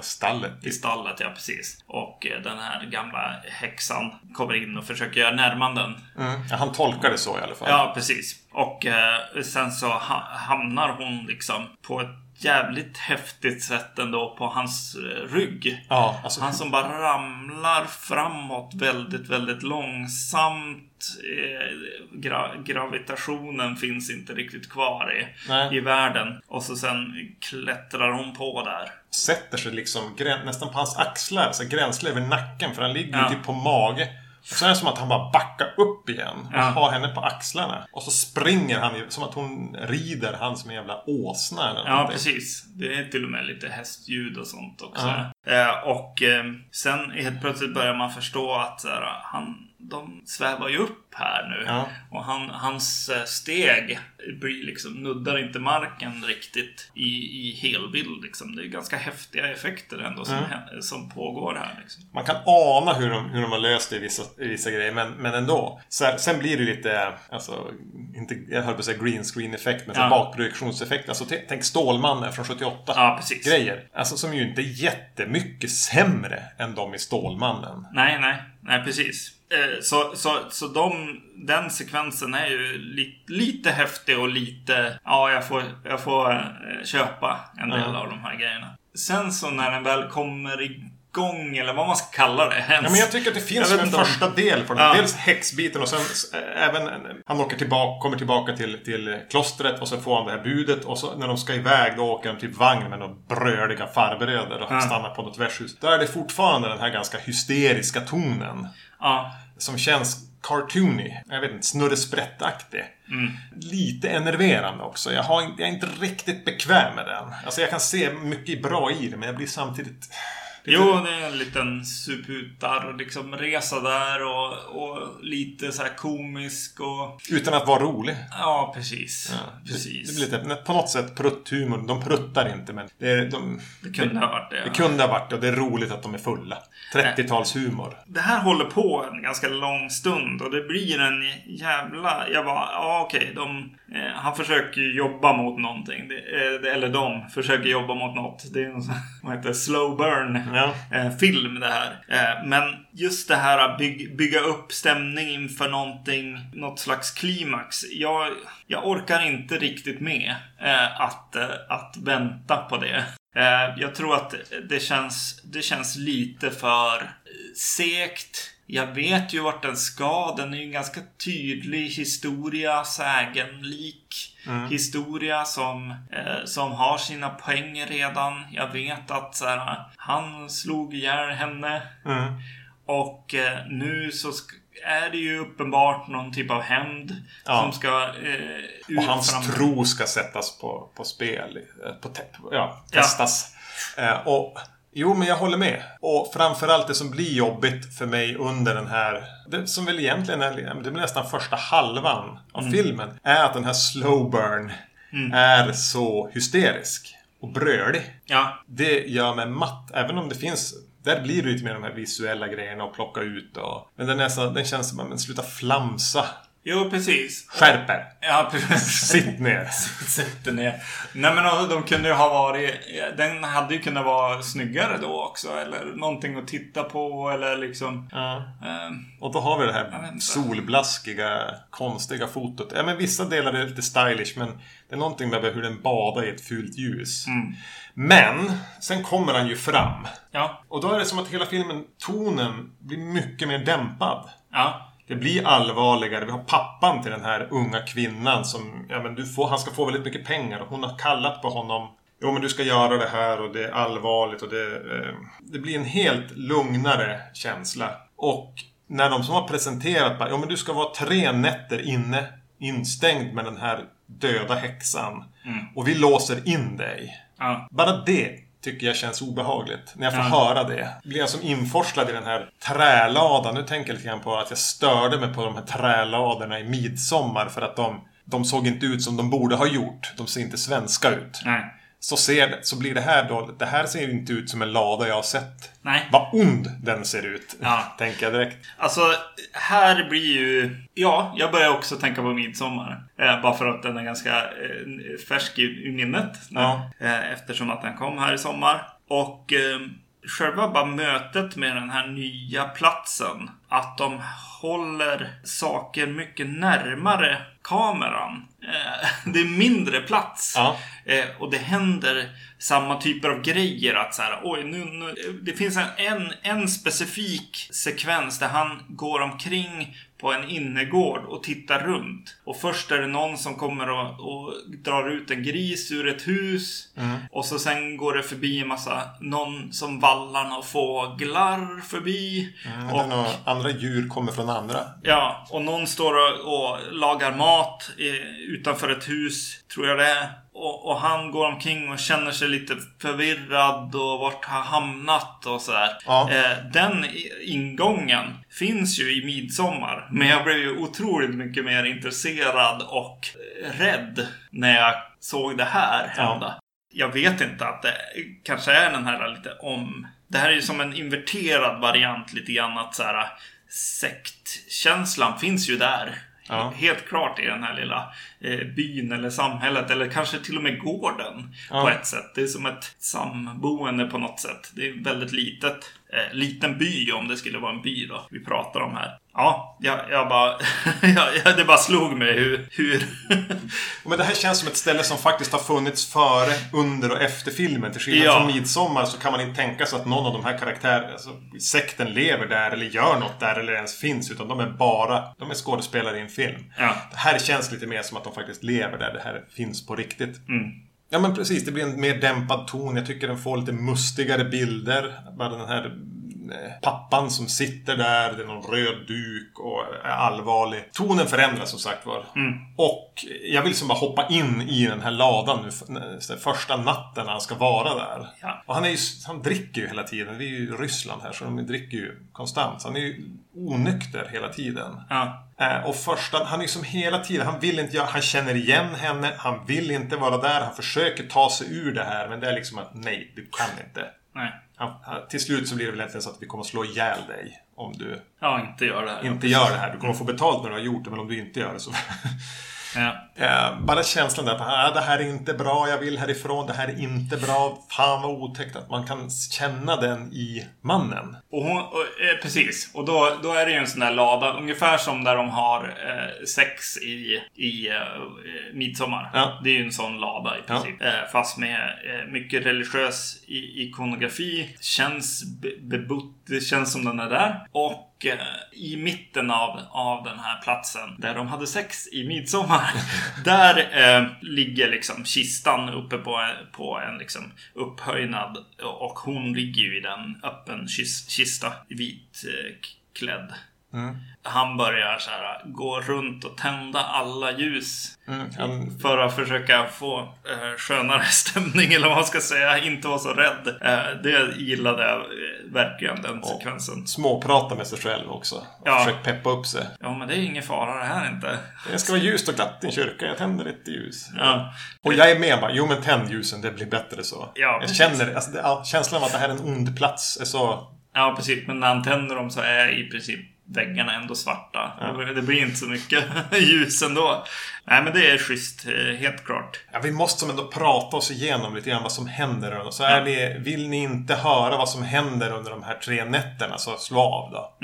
Stallet. I stallet, ja precis. Och eh, den här gamla häxan kommer in och försöker göra närmanden. Mm. Ja, han tolkar det så i alla fall. Ja, precis. Och eh, sen så ha hamnar hon liksom på ett jävligt häftigt sätt ändå på hans eh, rygg. Ja, alltså... Han som bara ramlar framåt väldigt, väldigt långsamt. Eh, gra gravitationen finns inte riktigt kvar i, i världen. Och så sen klättrar hon på där. Sätter sig liksom nästan på hans axlar, så gränsle över nacken. För han ligger ja. typ på mage. Och så är det som att han bara backar upp igen och Ja. har henne på axlarna. Och så springer han som att hon rider han som en jävla åsna eller Ja, någonting. precis. Det är till och med lite hästljud och sånt också. Ja. Eh, och eh, sen helt plötsligt börjar man förstå att här, han, de svävar ju upp här nu. Ja. Och han, hans eh, steg blir liksom, nuddar inte marken riktigt i, i helbild. Liksom. Det är ganska häftiga effekter ändå som, hä- som pågår här. Liksom. Man kan ana hur de, hur de har löst det i vissa, i vissa grejer, men, men ändå. Här, sen blir det lite, alltså, inte, jag höll på att säga green screen effekt, men Ja. bakprojektionseffekt. Alltså, tänk Stålmannen från 78. Ja. Grejer. Alltså som ju inte är jättemycket sämre än de i Stålmannen. Nej, nej, nej precis. Eh, Så, så, så de, den sekvensen är ju li, lite häftig och lite... Ja, jag får, jag får eh, köpa en del Ja. av de här grejerna. Sen så när den väl kommer igång, eller vad man ska kalla det. Ja, men jag tycker att det finns som en första del på den. Ja. Dels häxbiten och sen eh, även eh, han åker tillbaka, kommer tillbaka till, till klostret och så får han det här budet och så när de ska iväg då åker de till vagn med några bröliga farbröder och Ja. stannar på något värdshus. Då är det fortfarande den här ganska hysteriska tonen. Ja, Som känns cartoony. Jag vet inte, snurresprättaktig. Mm. Lite enerverande också. Jag, har, jag är inte riktigt bekväm med den. Alltså jag kan se mycket bra i det men jag blir samtidigt... lite- Jo, det är en liten suputar liksom resa där och, och lite så här komisk och... Utan att vara rolig. Ja, precis. Ja, det, precis. det blir lite, på något sätt prutthumor. De pruttar inte men det, är, de, Det kunde ha varit det. det kunde ha varit det och det är roligt att de är fulla. 30-talshumor. Det här håller på en ganska lång stund och det blir en jävla... Jag bara, ja okej, de... Eh, han försöker jobba mot någonting. Det, eh, det- eller de försöker jobba mot något. Det är en sån, vad heter det, slow burn Ja. eh, film det här. Eh, men just det här att byg, bygga upp stämning inför någonting, något slags klimax. Jag, jag orkar inte riktigt med eh, att, eh, att vänta på det. Eh, jag tror att det känns, det känns lite för eh, segt. Jag vet ju vart den ska. Den är ju en ganska tydlig historia, sägenlik historia som, eh, som har sina poäng redan. Jag vet att så här, han slog ihjäl henne. Mm. Och eh, nu så är det ju uppenbart någon typ av hämnd Ja. som ska eh, Och hans fram- tro ska sättas på, på spel. eh, På te- ja, Ja. testas. Eh, och Jo, men jag håller med. Och framförallt det som blir jobbigt för mig under den här... Det som väl egentligen är, det blir nästan första halvan av Mm. filmen. Är att den här slow burn är så hysterisk. Och brölig. Ja, Det gör mig matt. Även om det finns... Där blir det lite mer de här visuella grejerna att plocka ut och... Men den, är så, den känns som att men sluta flamsa. Jo precis. Skärp er! Ja, precis. Sitt ner! Sätter ner. Nej men de- de kunde ju ha varit... Den hade ju kunnat vara snyggare då också. Eller någonting att titta på eller liksom... Ja. Eh, Och då har vi det här solblaskiga, konstiga fotot. Ja, men vissa delar är lite stylish, men det är någonting med hur den badar i ett fult ljus. Mm. Men, sen kommer han ju fram. ja, Och då är det som att hela filmen, tonen, blir mycket mer dämpad. ja, Det blir allvarligare. Vi har pappan till den här unga kvinnan som, ja men du får, han ska få väldigt mycket pengar och hon har kallat på honom. Jo men du ska göra det här och det är allvarligt och det... Eh, det blir en helt lugnare känsla. Och när de som har presenterat bara, jo men du ska vara tre nätter inne, instängd med den här döda häxan. Och vi låser in dig. ja. Bara det tycker jag känns obehagligt. När jag får Ja. höra det. Blir jag som inforslad i den här träladan. Nu tänker jag lite grann på att jag störde mig på de här träladorna i midsommar för att de, de såg inte ut som de borde ha gjort. De ser inte svenska ut. Nej. Så, ser, så blir det här då, det här ser ju inte ut som en lada jag har sett. Nej. Vad ond den ser ut. Ja. Tänker jag direkt. Alltså, här blir ju... Ja, jag börjar också tänka på midsommar. Eh, bara för att den är ganska eh, färsk i, i minnet. Ja. Eh, eftersom att den kom här i sommar. Och eh, själva bara mötet med den här nya platsen. Att de håller saker mycket närmare kameran. Eh, det är mindre plats. Ja. Eh, och det händer samma typer av grejer. Att så här, oj, nu, nu, det finns en, en, specifik sekvens där han går omkring på en innergård och tittar runt. Och först är det någon som kommer och, och drar ut en gris ur ett hus. Mm. Och så sen går det förbi en massa, någon som vallar några fåglar förbi. Mm, och, och andra djur kommer från andra. Ja, och någon står och, och lagar mat utanför ett hus, tror jag det är. Och, och, han går omkring och känner sig lite förvirrad och vart har hamnat och sådär. Ja. Eh, den ingången finns ju i Midsommar. Men jag blev ju otroligt mycket mer intresserad och rädd när jag såg det här hända. Ja. Jag vet inte att det kanske är den här lite om... Det här är ju som en inverterad variant lite grann att så här sektkänslan finns ju där. Ja. Helt klart i den här lilla byn eller samhället eller kanske till och med gården Ja. på ett sätt. Det är som ett samboende på något sätt. Det är väldigt litet. Eh, liten by om det skulle vara en by då vi pratar om här. Ja, jag, jag bara... jag, jag, det bara slog mig hur... hur Men det här känns som ett ställe som faktiskt har funnits före, under och efter filmen. Till skillnad Ja. från Midsommar så kan man inte tänka sig att någon av de här karaktärerna, alltså sekten lever där eller gör något där eller ens finns. Utan de är bara, de är skådespelare i en film. Ja. Det här känns lite mer som att de faktiskt lever där. Det här finns på riktigt. Mm. Ja men precis, det blir en mer dämpad ton. Jag tycker den får lite mustigare bilder. Bara den här pappan som sitter där, det är någon röd duk och är allvarlig. Tonen förändras som sagt var. Och jag vill som bara hoppa in i den här ladan nu. Första natten när han ska vara där. Ja. Och han, är ju, han dricker ju hela tiden. Vi är ju i Ryssland här så de dricker ju konstant. Så han är ju onykter hela tiden. Ja. Eh, och första, han är ju som hela tiden, han vill inte han känner igen henne, han vill inte vara där, han försöker ta sig ur det här. Men det är liksom att nej, du kan inte. Nej. Till slut så blir det väl egentligen så att vi kommer slå ihjäl dig. Om du Ja, inte gör det här. inte gör det här. Du kommer få betalt när du har gjort det, men om du inte gör det så... Ja. Eh, bara känslan där att ah, det här är inte bra, jag vill härifrån, det här är inte bra. Fan vad otäckt att man kan känna den i mannen. Och hon, och, eh, precis. Och då, då är det ju en sån där lada, ungefär som där de har eh, sex i, i eh, midsommar. Ja. Det är ju en sån lada i princip. Eh, fast med eh, mycket religiös ikonografi. Känns be, bebott, det känns som den är där. Och och eh, i mitten av, av den här platsen där de hade sex i midsommar. där eh, ligger liksom kistan uppe på, en- på en liksom upphöjnad. Och hon ligger ju i den öppen kis, kista. vitklädd. eh. Mm. Han börjar så här gå runt och tända alla ljus. Mm, han, För att försöka få eh, skönare stämning eller vad man ska säga. Inte vara så rädd. Eh, det gillade jag eh, verkligen den sekvensen. småpratar med sig själv också. Och Ja. försöker peppa upp sig. Ja men det är ingen fara det här inte. Det ska vara ljust och glatt i en kyrka. Jag tänder lite ljus. Ja. Och jag är med bara. Jo men tänd ljusen, det blir bättre så. Ja, jag känner alltså, det, känslan av att det här är en ond plats är så... Ja precis. Men när han tänder dem så är i princip väggarna ändå svarta. Det blir inte så mycket ljus ändå. Nej men det är schysst. eh, Helt klart. Ja, vi måste som ändå prata oss igenom lite grann vad som händer. Och så är det, vill ni inte höra vad som händer under de här tre nätterna så slå av då.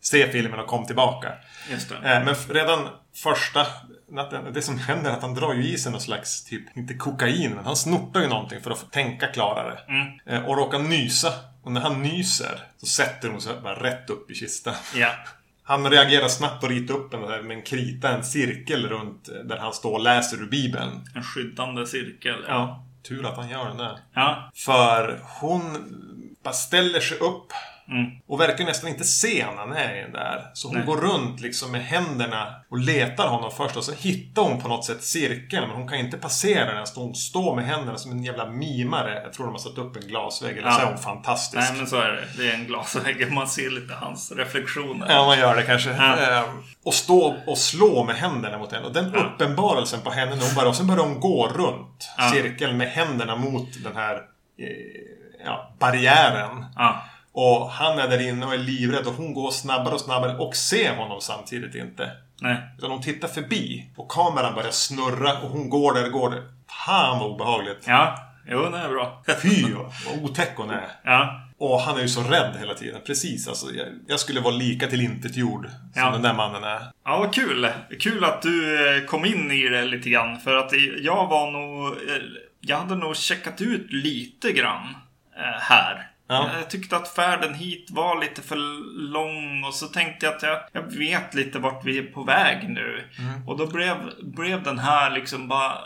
Se filmen och kom tillbaka. Just det. Eh, Men redan första natten, det som händer är att han drar ju i sig någon slags, typ, inte kokain, men han snortar ju någonting för att tänka klarare. Eh, Och råkar nysa. Och när han nyser så sätter hon sig bara rätt upp i kistan. Ja. Han reagerar snabbt och ritar upp en, med en krita, en cirkel runt eh, där han står och läser ur Bibeln. En skyddande cirkel. Ja, tur att han gör den där. Ja. För hon bara ställer sig upp Mm. och verkar nästan inte se när han är i den där. Så hon Nej. går runt liksom med händerna och letar honom först och så hittar hon på något sätt cirkeln men hon kan inte passera den. Så hon står med händerna som en jävla mimare. Jag tror de har satt upp en glasvägg. Eller så Ja. är hon fantastisk. Nej men så är det. Det är en glasvägg. Man ser lite hans reflektioner. Ja, man gör det kanske. Ja. Ehm, och stå och slå med händerna mot henne. Och den uppenbarelsen på henne hon bara... Och sen börjar hon gå runt Ja. cirkeln med händerna mot den här eh, ja, barriären. Ja. Och han är där inne och är livrädd och hon går snabbare och snabbare och ser honom samtidigt inte. Nej. Utan hon tittar förbi och kameran börjar snurra och hon går där, går där. Fan vad obehagligt. Ja. Jo, det är bra. Fy vad otäck hon är. Ja. Och han är ju så rädd hela tiden. Precis, alltså. Jag, jag skulle vara lika tillintetgjord som Ja. den där mannen är. Ja, vad kul. Kul att du eh, kom in i det lite grann. För att jag var nog... eh, jag hade nog checkat ut lite grann eh, här. Ja. Jag tyckte att färden hit var lite för lång och så tänkte jag att jag, jag vet lite vart vi är på väg nu. Mm. Och då blev, blev den här liksom bara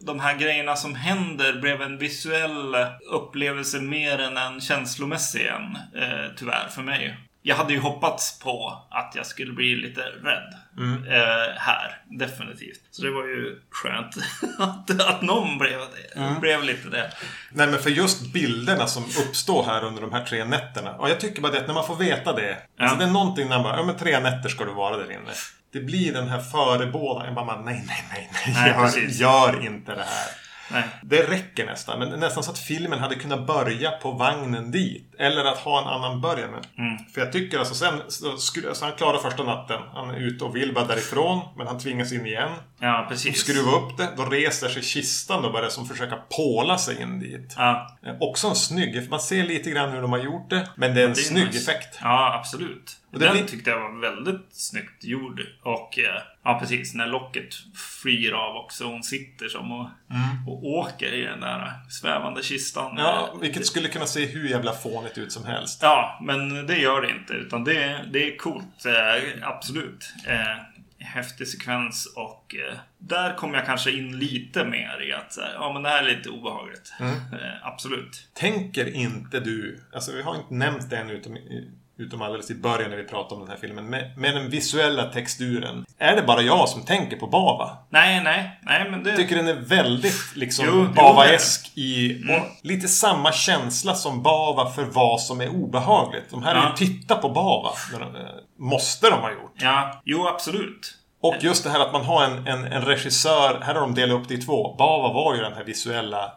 de här grejerna som händer blev en visuell upplevelse mer än en känslomässig en. Eh, tyvärr för mig. Jag hade ju hoppats på att jag skulle bli lite rädd. Mm. Eh, här, definitivt. Så det var ju skönt att, att någon blev, Mm. blev lite det. Nej men för just bilderna som uppstår här under de här tre nätterna. Och jag tycker bara det att när man får veta det. Alltså det är någonting när man bara, ja men tre nätter ska du vara där inne. Det blir den här förebådan. Jag bara, nej, nej, nej, nej. Nej, gör, gör inte det här. Nej. Det räcker nästan. Men nästan så att filmen hade kunnat börja på vagnen dit. Eller att ha en annan början. Mm. För jag tycker alltså sen, så, skru- alltså han klarar första natten. Han är ute och vill bara därifrån. Men han tvingas in igen. Ja, precis. Skruva upp det. Då reser sig kistan och börjar som försöka påla sig in dit. Ja, Eh, Också en snygg, man ser lite grann hur de har gjort det. Men det är en det är snygg nice. effekt. Ja, absolut. Den blir- tyckte jag var väldigt snyggt gjord. Och eh, ja, precis. När locket flyr av också. Hon sitter som och, och åker i den där svävande kistan. Mm. Ja, Eh, vilket skulle kunna se hur jävla fånigt ut som helst. Ja, men det gör det inte. Utan det, det är coolt. Eh, absolut. Häftig sekvens och där kom jag kanske in lite mer i att ja men det här är lite obehagligt. Mm. Absolut. Tänker inte du, alltså vi har inte nämnt det än utom, utom alldeles i början när vi pratade om den här filmen, med, med den visuella texturen. Är det bara jag som tänker på Bava? Nej, nej, nej men det... Jag tycker den är väldigt liksom Bava-esk i... Mm. Lite samma känsla som Bava för vad som är obehagligt. De här är Ja. ju titta på Bava. eh, Måste de ha gjort. Ja, jo absolut. Och just det här att man har en, en, en regissör, här har de delat upp det i två. Bava var ju den här visuella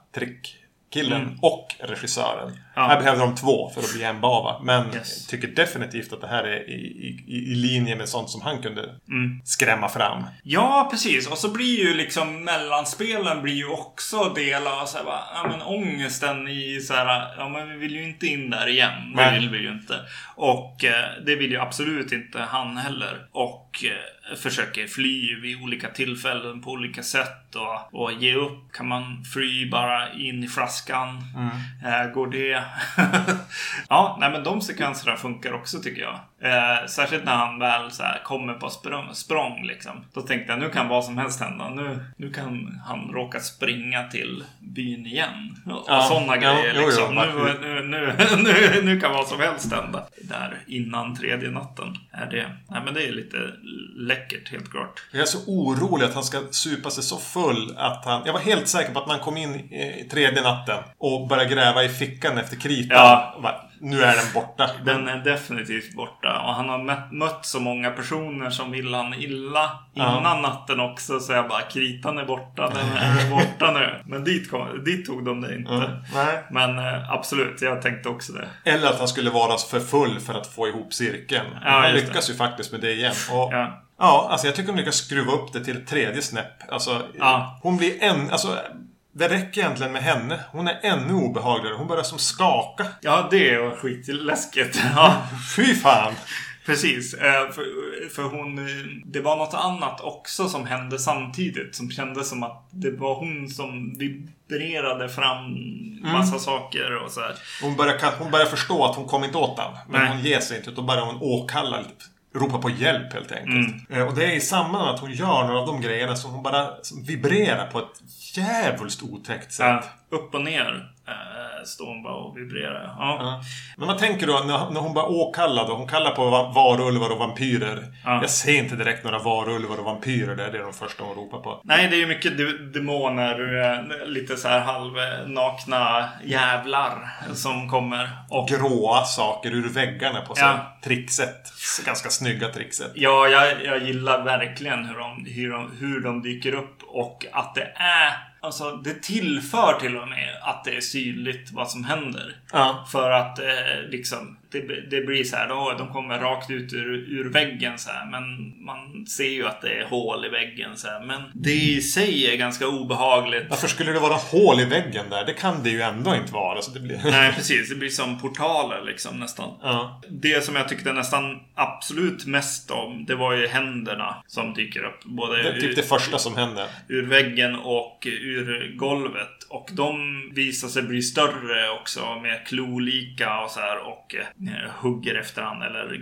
trickkillen och regissören. Mm. Ja. Här behöver de två för att bli en Bava. Men Yes. jag tycker definitivt att det här är i, i, i linje med sånt som han kunde Mm. skrämma fram. Ja, precis. Och så blir ju liksom mellanspelen blir ju också del av så här, bara, ja, men ångesten i så här, ja men vi vill ju inte in där igen. Det Nej. vill vi ju inte. Och eh, det vill ju absolut inte han heller. Och eh, försöker fly vid olika tillfällen på olika sätt och, och ge upp. Kan man fly bara in i flaskan? Eh, går det? ja, nej men de sekvenserna funkar också tycker jag. Eh, särskilt när han väl så här, kommer på språng, språng liksom. Då tänkte jag nu kan vad som helst hända. Nu, nu kan han råka springa till byn igen. Och Ja, sådana ja, grejer jo, jo, liksom. nu, varför- nu, nu, nu, nu kan vad som helst hända. Där innan tredje natten är det. Nej men det är lite läckert helt klart. Jag är så orolig att han ska supa sig så full att han... Jag var helt säker på att man kom in i tredje natten och började gräva i fickan efter kritan. Ja. Nu är den borta. Den är definitivt borta och han har mött, så många personer som vill han illa innan Ja. natten också så jag bara kritan är borta, den är borta nu. Men dit, kom, dit tog de det inte. Mm. Nej. Men eh, absolut, jag tänkte också det. Eller att han skulle vara för full för att få ihop cirkeln. Ja, han lyckas ju faktiskt med det igen. Och, ja. Ja. alltså jag tycker de lyckas skruva upp det till ett tredje snäpp. Alltså, Ja. hon blir en... Alltså, det räcker egentligen med henne. Hon är ännu obehagligare. Hon börjar som skaka. Ja, det var skitläskigt. Ja. Fy fan! Precis, eh, för, för hon... eh, Det var något annat också som hände samtidigt. Som kändes som att det var hon som vibrerade fram Mm. massa saker och så här. Hon börjar, hon börjar förstå att hon kom inte åt den. Men Nej. hon ger sig inte. Utan börjar hon åkalla. Ropa på hjälp helt enkelt. Mm. Eh, Och det är i samband med att hon gör några av de grejerna som hon bara som vibrerar på ett jävligt otäckt sätt. Ja, upp och ner eh, står hon bara och vibrerar. Ja. Ja. Men man tänker då när, när hon bara åkallar då. Hon kallar på va- varulvar och vampyrer. Ja. Jag ser inte direkt några varulvar och vampyrer där. Det är de första hon ropar på. Nej, det är ju mycket de- demoner. eh, Lite så här halvnakna jävlar som kommer. Och Gråa saker ur väggarna på så Ja. här tricksätt. Ganska snygga tricksätt. ja, jag, jag gillar verkligen hur de, hur, de, hur de dyker upp och att det är Alltså det tillför till och med att det är synligt vad som händer. Ja. För att eh, liksom det, det blir så här, då, de kommer rakt ut ur, ur väggen så här. Men man ser ju att det är hål i väggen så här. Men det i sig är ganska obehagligt. Varför skulle det vara hål i väggen där? Det kan det ju ändå inte vara. Så det blir... Nej, precis. Det blir som portaler liksom nästan. Ja. Det som jag tyckte nästan absolut mest om, det var ju händerna som dyker upp. Både Det typ det första som händer. ur väggen och ur golvet. Och de visar sig bli större också, mer klolika och så här och eh, hugger efter han eller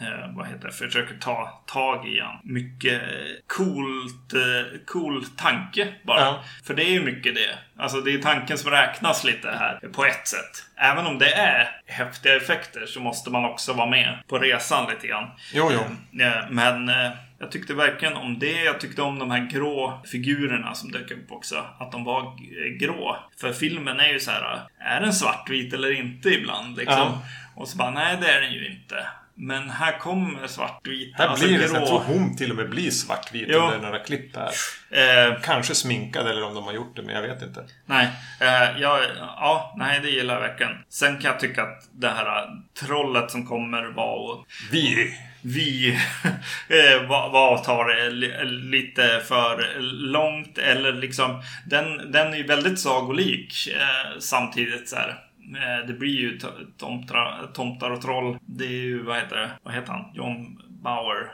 eh, vad heter det, försöker ta tag i han. Mycket eh, coolt, eh, cool tanke bara. Ja. För det är ju mycket det. Alltså det är tanken som räknas lite här på ett sätt. Även om det är häftiga effekter så måste man också vara med på resan lite grann. Jo, jo. Eh, Men eh, jag tyckte verkligen om det. Jag tyckte om de här grå figurerna som dök upp också. Att de var grå. För filmen är ju så här. Är den svartvit eller inte ibland? Liksom. Ja. Och så bara, nej det är den ju inte. Men här kommer svartvita. Här alltså blir det, så grå. jag tror hon till och med blir svartvit Jo. under några klipp här. Eh, Kanske sminkad eller om de har gjort det, men jag vet inte. Nej, eh, ja, ja, nej, det gillar jag verkligen. Sen kan jag tycka att det här eh, trollet som kommer var Vi! vi eh, var, var tar det li, lite för långt eller liksom den, den är ju väldigt sagolik eh, samtidigt så här. Eh, det blir ju to- tomtar, och troll. Det är ju, vad heter det? Vad heter han? John Bauer.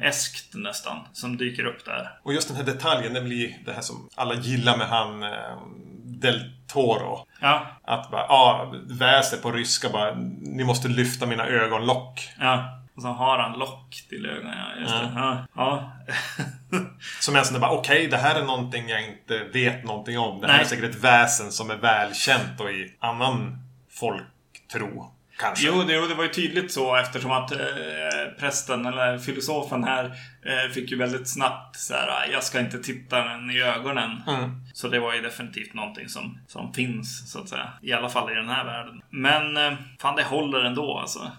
Eskt nästan, som dyker upp där. Och just den här detaljen, det blir det här som alla gillar med han eh, Del Toro. Ja, Att bara, ja, väser på ryska bara, ni måste lyfta mina ögonlock. ja. Och så har han lock till ögonen. Ja, just det. Ja. ja. Som är en sån där bara, okej, det här är någonting jag inte vet någonting om. Det här Nej. är säkert ett väsen som är välkänt och i annan folktro. Kanske. Jo, det, jo, det var ju tydligt så eftersom att eh, prästen eller filosofen här eh, fick ju väldigt snabbt så här, jag ska inte titta den i ögonen. Mm. Så det var ju definitivt någonting som, som finns så att säga. I alla fall i den här världen. Men eh, fan, det håller ändå alltså.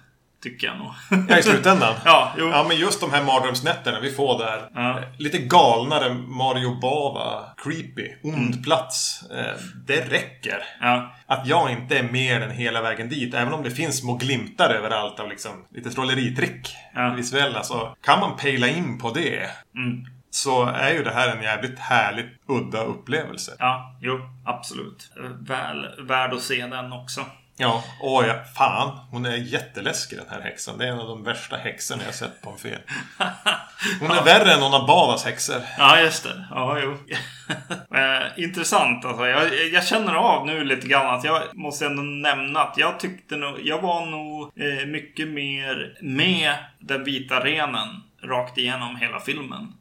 Tycker jag nog. Ja, i slutändan. ja, jo. Ja, men just de här mardrömsnätterna vi får där. Ja. Eh, Lite galnare Mario Bava. Creepy. Ond plats. Eh, det räcker. Ja. Att jag inte är med den hela vägen dit. Även om det finns små glimtar överallt av liksom lite trolleritrick. Ja. Visuella. Så kan man pejla in på det. Mm. Så är ju det här en jävligt härligt udda upplevelse. Ja, jo, absolut. Väl värd att se den också. Ja, åh ja, fan. Hon är jätteläskig den här häxan. Det är en av de värsta häxorna jag sett på en film. Hon är värre än någon av Bavas häxor. Ja, just det. Ja, jo. eh, intressant alltså. Jag, jag känner av nu lite grann att jag måste ändå nämna att jag tyckte nog, jag var nog eh, mycket mer med den vita renen rakt igenom hela filmen.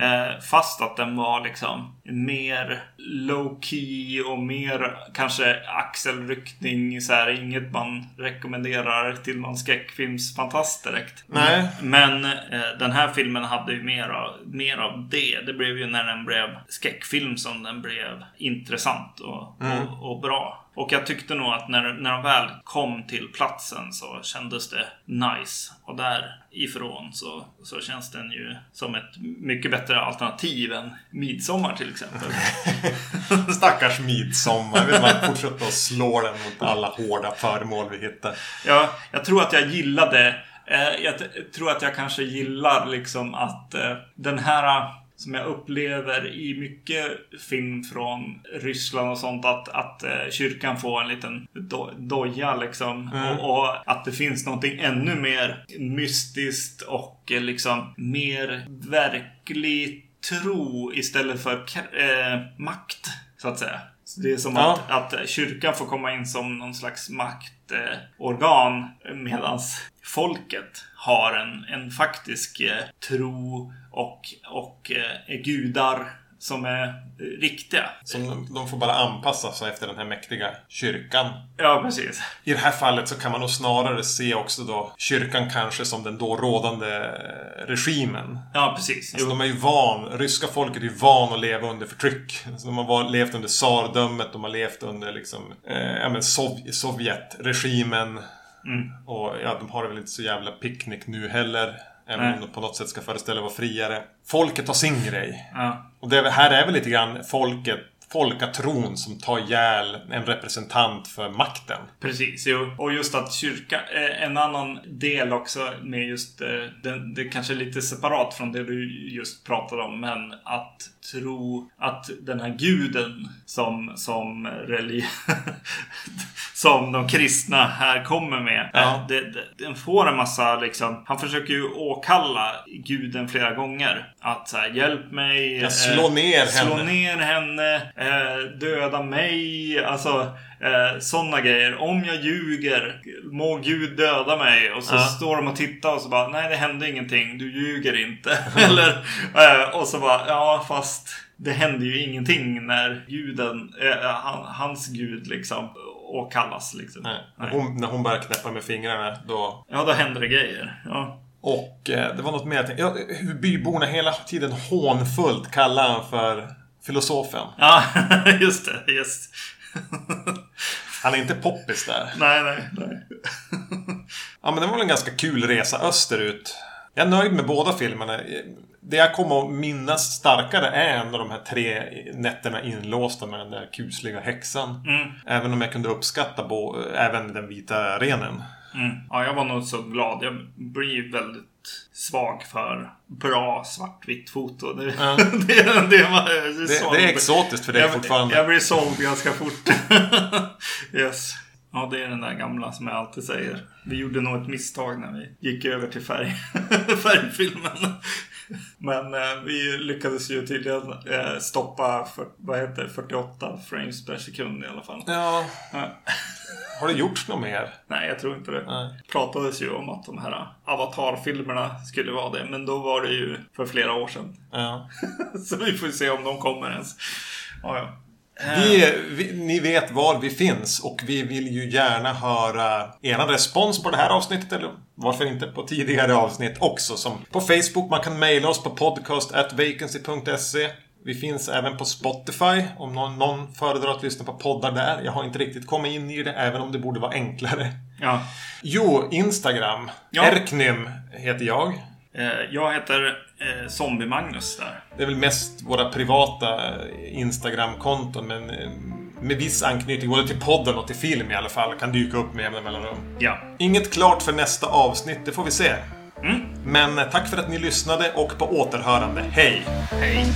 Eh, fast att den var liksom mer low key och mer kanske axelryckning. Så här, inget man rekommenderar till någon skräckfilmsfantast direkt. Nej. Men eh, den här filmen hade ju mer av, mer av det. Det blev ju när den blev skräckfilm som den blev intressant och, och, och bra. Och jag tyckte nog att när, när de väl kom till platsen så kändes det nice. Och därifrån så, så känns den ju som ett mycket bättre alternativ än Midsommar till exempel. Stackars midsommar. Vill man fortsätta att slå den mot alla hårda föremål vi hittar. Ja, jag tror att jag gillade eh, Jag tror att jag kanske gillar liksom att eh, den här som jag upplever i mycket film från Ryssland och sånt att, att eh, kyrkan får en liten do, doja liksom. Och, och att det finns någonting ännu mer mystiskt och eh, liksom mer verklig tro istället för eh, makt, så att säga. Så det är som Ja. att, att kyrkan får komma in som någon slags maktorgan eh, medans folket har en, en faktisk eh, tro och, och eh, gudar som är eh, riktiga. Som de, får bara anpassa sig efter den här mäktiga kyrkan. Ja, precis. I det här fallet så kan man nog snarare se också då kyrkan kanske som den då rådande regimen. Ja, precis. Alltså, de är ju van, ryska folket är ju van att leva under förtryck. Alltså, de har levt under tsardömet, de har levt under liksom, eh, ja, men Sov- Sovjetregimen. Mm. Och ja, de har det väl inte så jävla picknick nu heller. Även om de på något sätt ska föreställa vara friare. Folket har sin grej. Ja. Och det här är väl lite grann folket folkatron som tar ihjäl en representant för makten. Precis, jo. Och just att kyrka, eh, en annan del också med just, eh, det, det kanske är lite separat från det du just pratade om, men att tro att den här guden som, som religion, som de kristna här kommer med, Ja. eh, det, det, den får en massa liksom, han försöker ju åkalla guden flera gånger. Att så här, hjälp mig. Ja, slå ner slå henne. ner henne. Eh, döda mig. Alltså eh, sådana grejer. Om jag ljuger, må Gud döda mig. Och så Ja. står de och tittar och så bara, nej det hände ingenting. Du ljuger inte. Eller, eh, och så bara, ja fast det hände ju ingenting när guden, eh, han, hans gud liksom åkallas liksom. Nej. När, Nej. hon, när hon börjar knäppa med fingrarna då... Ja, då händer det grejer. Ja. Och eh, det var något mer jag tänkte... Ja, hur byborna hela tiden hånfullt kallar han för filosofen. Ja, just det. Just. Han är inte poppis där. nej, nej, nej. Ja, men det var väl en ganska kul resa österut. Jag är nöjd med båda filmerna. Det jag kommer att minnas starkare är ändå de här tre nätterna inlåsta med den där kusliga häxan. Mm. Även om jag kunde uppskatta även den vita renen. Mm. Ja, jag var nog så glad. Jag blir väldigt svag för bra svartvitt foto. Det, Ja. det, det, det, Det, är exotiskt för dig jag, fortfarande. Jag blir såld ganska fort. yes. Ja, det är den där gamla som jag alltid säger. Vi gjorde nog ett misstag när vi gick över till färg, färgfilmen. Men eh, vi lyckades ju tydligen eh, stoppa för, vad heter det, 48 frames per sekund i alla fall. Ja. Har det gjorts något mer? Nej, jag tror inte det. Nej. pratades ju om att de här Avatar-filmerna skulle vara det. Men då var det ju för flera år sedan. Ja. Så vi får se om de kommer ens. Ja, ja. Vi, vi, ni vet var vi finns och vi vill ju gärna höra er respons på det här avsnittet eller varför inte på tidigare avsnitt också. Som på Facebook, man kan mejla oss på podcast.vacancy.se. Vi finns även på Spotify om någon, någon föredrar att lyssna på poddar där. Jag har inte riktigt kommit in i det även om det borde vara enklare. Ja. Jo, Instagram. Ja. Erknym heter jag. Eh, Jag heter eh, Zombie-Magnus där. Det är väl mest våra privata Instagram-konton men eh, med viss anknytning både till podden och till film i alla fall kan dyka upp med jämna mellanrum. Ja. Inget klart för nästa avsnitt, det får vi se. Mm. Men tack för att ni lyssnade och på återhörande. Hej! Hej.